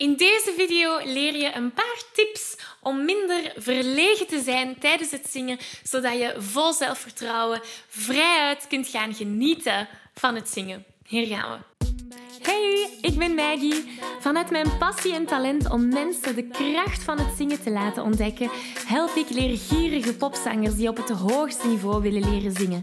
In deze video leer je een paar tips om minder verlegen te zijn tijdens het zingen, zodat je vol zelfvertrouwen vrijuit kunt gaan genieten van het zingen. Hier gaan we. Hey, ik ben Maggie. Vanuit mijn passie en talent om mensen de kracht van het zingen te laten ontdekken, help ik leergierige popzangers die op het hoogste niveau willen leren zingen.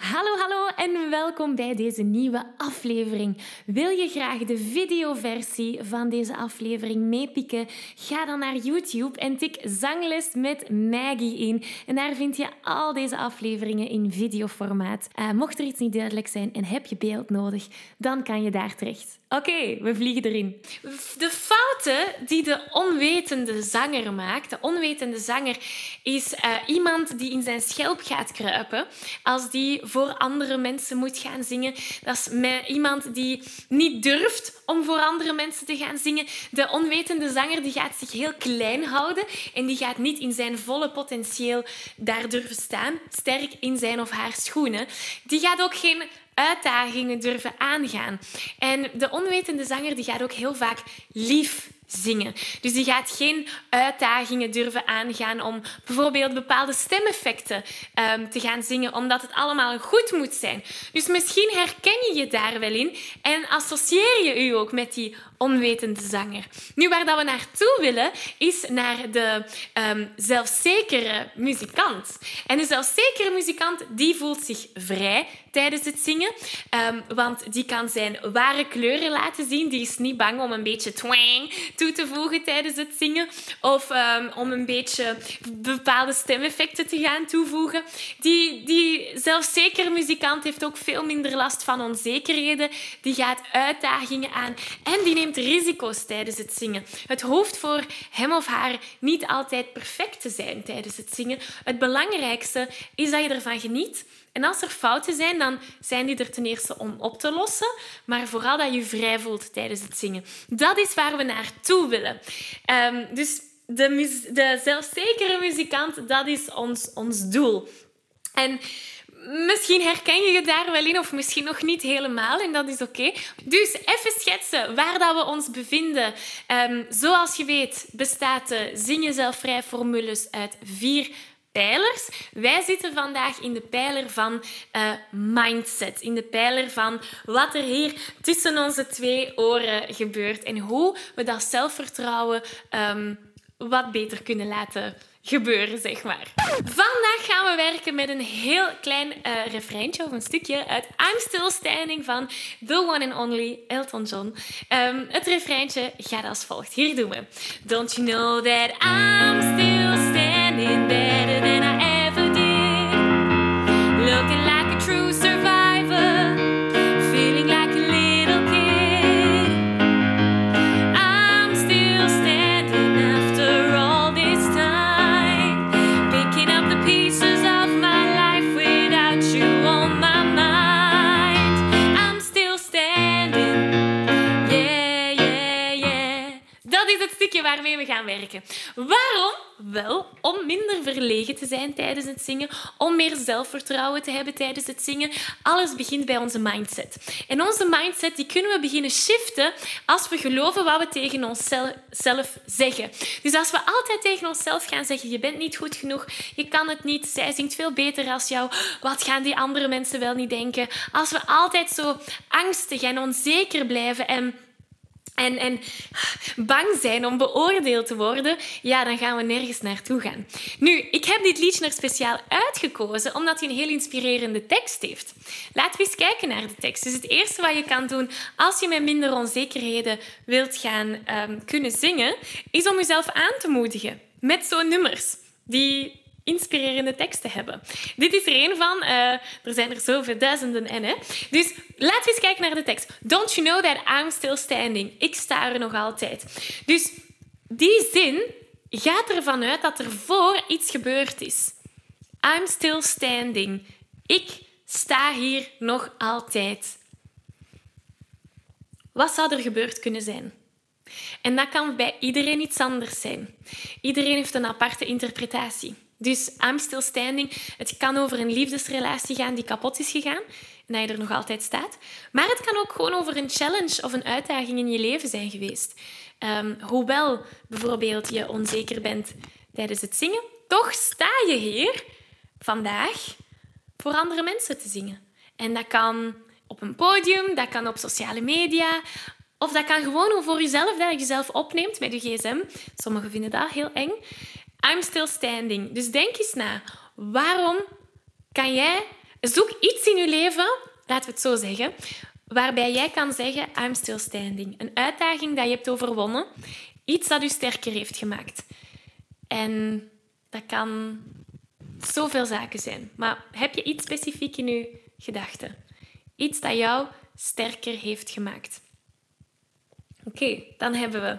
Hallo, hallo en welkom bij deze nieuwe aflevering. Wil je graag de videoversie van deze aflevering meepikken? Ga dan naar YouTube en tik Zangles met Maggie in. En daar vind je al deze afleveringen in videoformaat. Uh, mocht er iets niet duidelijk zijn en heb je beeld nodig, dan kan je daar terecht. Oké, we vliegen erin. De fouten die de onwetende zanger maakt. De onwetende zanger is uh, iemand die in zijn schelp gaat kruipen als die voor andere mensen moet gaan zingen. Dat is iemand die niet durft om voor andere mensen te gaan zingen. De onwetende zanger die gaat zich heel klein houden en die gaat niet in zijn volle potentieel daar durven staan, sterk in zijn of haar schoenen. Die gaat ook geen uitdagingen durven aangaan. En de onwetende zanger die gaat ook heel vaak lief zingen. Dus die gaat geen uitdagingen durven aangaan om bijvoorbeeld bepaalde stemeffecten um, te gaan zingen, omdat het allemaal goed moet zijn. Dus misschien herken je je daar wel in en associeer je u ook met die onwetende zanger. Nu, waar dat we naartoe willen, is naar de um, zelfzekere muzikant. En de zelfzekere muzikant die voelt zich vrij tijdens het zingen, um, want die kan zijn ware kleuren laten zien. Die is niet bang om een beetje twang toe te voegen tijdens het zingen of um, om een beetje bepaalde stemeffecten te gaan toevoegen. Die, die zelfzekere muzikant heeft ook veel minder last van onzekerheden. Die gaat uitdagingen aan en die neemt risico's tijdens het zingen. Het hoeft voor hem of haar niet altijd perfect te zijn tijdens het zingen. Het belangrijkste is dat je ervan geniet. En als er fouten zijn, dan zijn die er ten eerste om op te lossen, maar vooral dat je je vrij voelt tijdens het zingen. Dat is waar we naartoe willen. Um, dus de, de zelfzekere muzikant, dat is ons, ons doel. En Misschien herken je je daar wel in, of misschien nog niet helemaal, en dat is oké. Dus even schetsen waar dat we ons bevinden. Um, zoals je weet bestaat de Zing Jezelf Vrij formules uit vier pijlers. Wij zitten vandaag in de pijler van uh, mindset. In de pijler van wat er hier tussen onze twee oren gebeurt en hoe we dat zelfvertrouwen um, wat beter kunnen laten gebeuren, zeg maar. Vandaag gaan we werken met een heel klein uh, refreintje of een stukje uit I'm Still Standing van The One and Only Elton John. Um, het refreintje gaat als volgt. Hier doen we. Don't you know that I'm still standing better than I ever verlegen te zijn tijdens het zingen, om meer zelfvertrouwen te hebben tijdens het zingen. Alles begint bij onze mindset. En onze mindset die kunnen we beginnen shiften als we geloven wat we tegen onszelf zeggen. Dus als we altijd tegen onszelf gaan zeggen, je bent niet goed genoeg, je kan het niet, zij zingt veel beter als jou, wat gaan die andere mensen wel niet denken? Als we altijd zo angstig en onzeker blijven en en, en bang zijn om beoordeeld te worden, ja, dan gaan we nergens naartoe gaan. Nu, ik heb dit liedje er speciaal uitgekozen omdat hij een heel inspirerende tekst heeft. Laten we eens kijken naar de tekst. Dus het eerste wat je kan doen als je met minder onzekerheden wilt gaan um, kunnen zingen, is om jezelf aan te moedigen met zo'n nummers die inspirerende teksten hebben. Dit is er één van. Eh, er zijn er zoveel duizenden en. Hè? Dus laten we eens kijken naar de tekst. Don't you know that I'm still standing? Ik sta er nog altijd. Dus die zin gaat ervan uit dat er voor iets gebeurd is. I'm still standing. Ik sta hier nog altijd. Wat zou er gebeurd kunnen zijn? En dat kan bij iedereen iets anders zijn. Iedereen heeft een aparte interpretatie. Dus I'm still standing. Het kan over een liefdesrelatie gaan die kapot is gegaan en dat je er nog altijd staat. Maar het kan ook gewoon over een challenge of een uitdaging in je leven zijn geweest. Um, hoewel bijvoorbeeld je onzeker bent tijdens het zingen, toch sta je hier vandaag voor andere mensen te zingen. En dat kan op een podium, dat kan op sociale media, of dat kan gewoon voor jezelf, dat je jezelf opneemt met je gsm. Sommigen vinden dat heel eng. I'm still standing. Dus denk eens na. Waarom kan jij... Zoek iets in je leven, laten we het zo zeggen, waarbij jij kan zeggen I'm still standing. Een uitdaging dat je hebt overwonnen. Iets dat je sterker heeft gemaakt. En dat kan zoveel zaken zijn. Maar heb je iets specifiek in je gedachten? Iets dat jou sterker heeft gemaakt. Oké, dan hebben we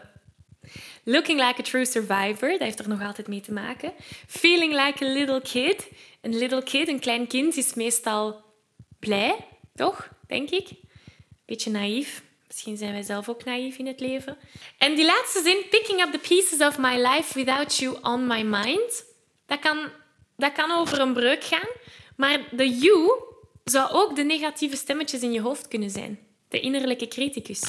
Looking like a true survivor, dat heeft er nog altijd mee te maken. Feeling like a little kid. Een little kid, een klein kind, is meestal blij, toch? Denk ik. Beetje naïef. Misschien zijn wij zelf ook naïef in het leven. En die laatste zin, picking up the pieces of my life without you on my mind. Dat kan, dat kan over een breuk gaan. Maar de you zou ook de negatieve stemmetjes in je hoofd kunnen zijn. De innerlijke criticus.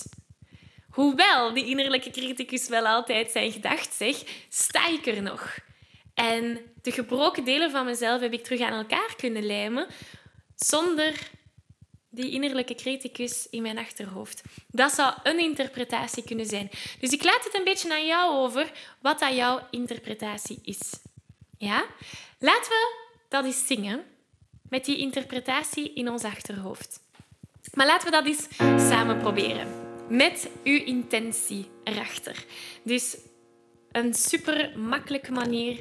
Hoewel die innerlijke criticus wel altijd zijn gedacht zegt, sta ik er nog. En de gebroken delen van mezelf heb ik terug aan elkaar kunnen lijmen zonder die innerlijke criticus in mijn achterhoofd. Dat zou een interpretatie kunnen zijn. Dus ik laat het een beetje aan jou over wat dat jouw interpretatie is. Ja? Laten we dat eens zingen met die interpretatie in ons achterhoofd. Maar laten we dat eens samen proberen met uw intentie erachter. Dus een super makkelijke manier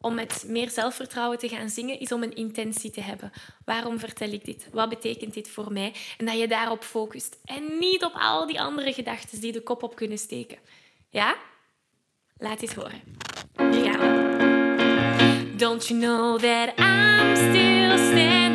om met meer zelfvertrouwen te gaan zingen, is om een intentie te hebben. Waarom vertel ik dit? Wat betekent dit voor mij? En dat je daarop focust. En niet op al die andere gedachten die de kop op kunnen steken. Ja? Laat eens horen. Hier gaan we. Don't you know that I'm still standing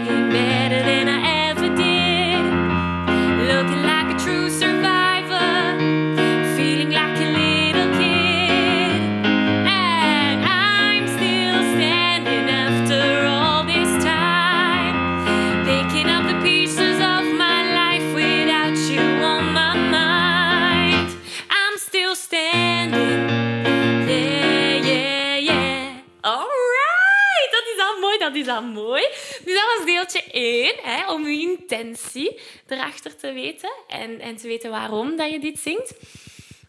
intentie erachter te weten en, en te weten waarom dat je dit zingt.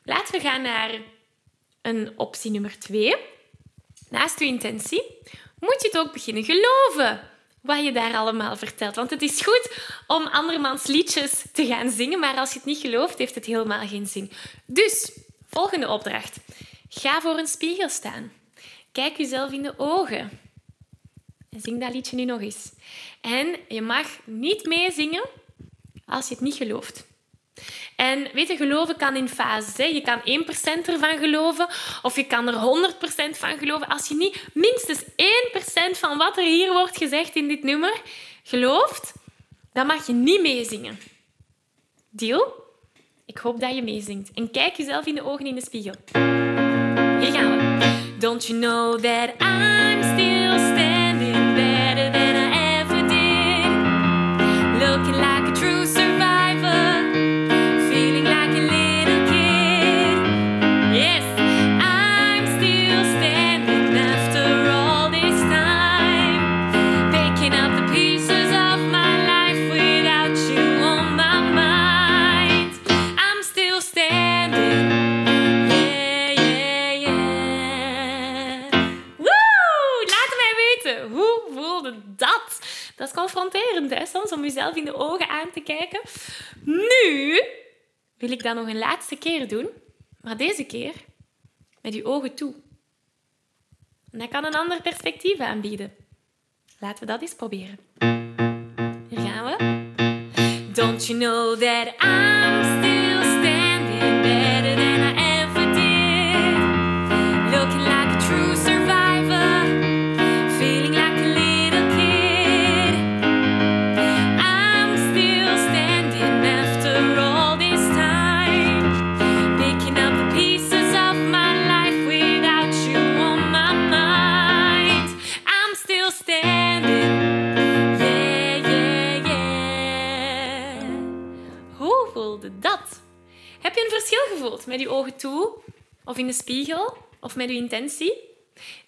Laten we gaan naar een optie nummer 2. Naast je intentie moet je het ook beginnen geloven wat je daar allemaal vertelt. Want het is goed om andermans liedjes te gaan zingen, maar als je het niet gelooft, heeft het helemaal geen zin. Dus, volgende opdracht. Ga voor een spiegel staan. Kijk jezelf in de ogen. En zing dat liedje nu nog eens. En je mag niet meezingen als je het niet gelooft. En weet je, geloven kan in fases. Hè. Je kan 1% ervan geloven of je kan er 100% van geloven. Als je niet minstens 1% van wat er hier wordt gezegd in dit nummer gelooft, dan mag je niet meezingen. Deal? Ik hoop dat je meezingt. En kijk jezelf in de ogen in de spiegel. Hier gaan we. Don't you know that I'm still confronterend, hè, soms, om jezelf in de ogen aan te kijken. Nu wil ik dat nog een laatste keer doen, maar deze keer met je ogen toe. En dat kan een ander perspectief aanbieden. Laten we dat eens proberen. Hier gaan we. Don't you know that I'm still Heb je een verschil gevoeld met je ogen toe, of in de spiegel, of met je intentie?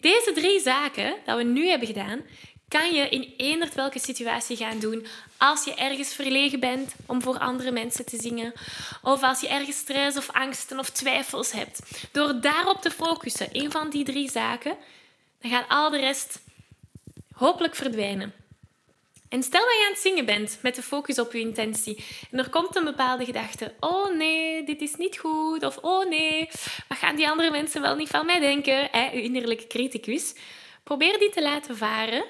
Deze drie zaken dat we nu hebben gedaan, kan je in eender welke situatie gaan doen. Als je ergens verlegen bent om voor andere mensen te zingen, of als je ergens stress of angsten of twijfels hebt. Door daarop te focussen, een van die drie zaken, dan gaat al de rest hopelijk verdwijnen. En stel dat je aan het zingen bent met de focus op je intentie en er komt een bepaalde gedachte. Oh nee, dit is niet goed. Of oh nee, wat gaan die andere mensen wel niet van mij denken? Hè, je innerlijke criticus. Probeer die te laten varen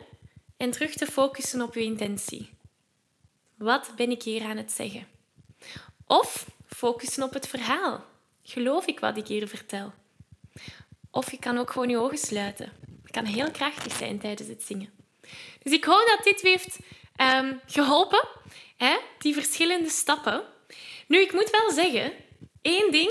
en terug te focussen op je intentie. Wat ben ik hier aan het zeggen? Of focussen op het verhaal. Geloof ik wat ik hier vertel? Of je kan ook gewoon je ogen sluiten. Het kan heel krachtig zijn tijdens het zingen. Dus ik hoop dat dit heeft ehm, geholpen, hè? die verschillende stappen. Nu, ik moet wel zeggen, één ding.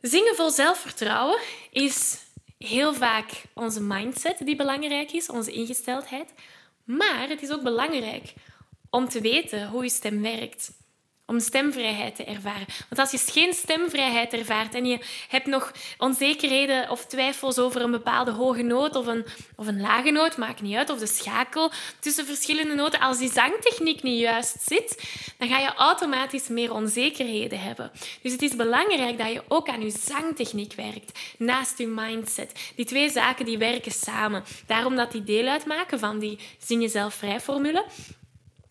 Zingen vol zelfvertrouwen is heel vaak onze mindset die belangrijk is, onze ingesteldheid. Maar het is ook belangrijk om te weten hoe je stem werkt. Om stemvrijheid te ervaren. Want als je geen stemvrijheid ervaart en je hebt nog onzekerheden of twijfels over een bepaalde hoge noot of een, of een lage noot, maakt niet uit, of de schakel tussen verschillende noten, als die zangtechniek niet juist zit, dan ga je automatisch meer onzekerheden hebben. Dus het is belangrijk dat je ook aan je zangtechniek werkt, naast je mindset. Die twee zaken die werken samen. Daarom dat die deel uitmaken van die zing jezelf vrij formule.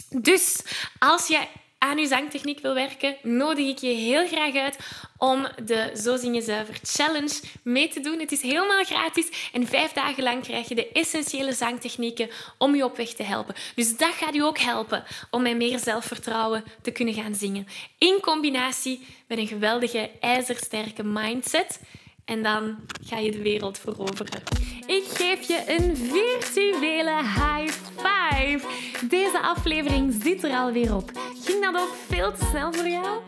Dus als je aan je zangtechniek wil werken, nodig ik je heel graag uit om de Zo Zing Je Zuiver Challenge mee te doen. Het is helemaal gratis en vijf dagen lang krijg je de essentiële zangtechnieken om je op weg te helpen. Dus dat gaat je ook helpen om met meer zelfvertrouwen te kunnen gaan zingen. In combinatie met een geweldige ijzersterke mindset. En dan ga je de wereld veroveren. Ik geef je een virtuele high Deze aflevering zit er alweer op. Ging dat ook veel te snel voor jou?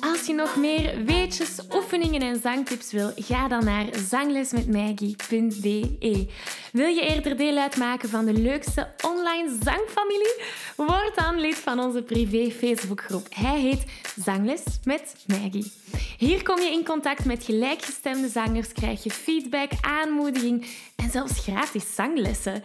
Als je nog meer weetjes, oefeningen en zangtips wil, ga dan naar zanglesmetmaggie.be. Wil je eerder deel uitmaken van de leukste online zangfamilie? Word dan lid van onze privé Facebookgroep. Hij heet Zangles met Maggie. Hier kom je in contact met gelijkgestemde zangers, krijg je feedback, aanmoediging en zelfs gratis zanglessen.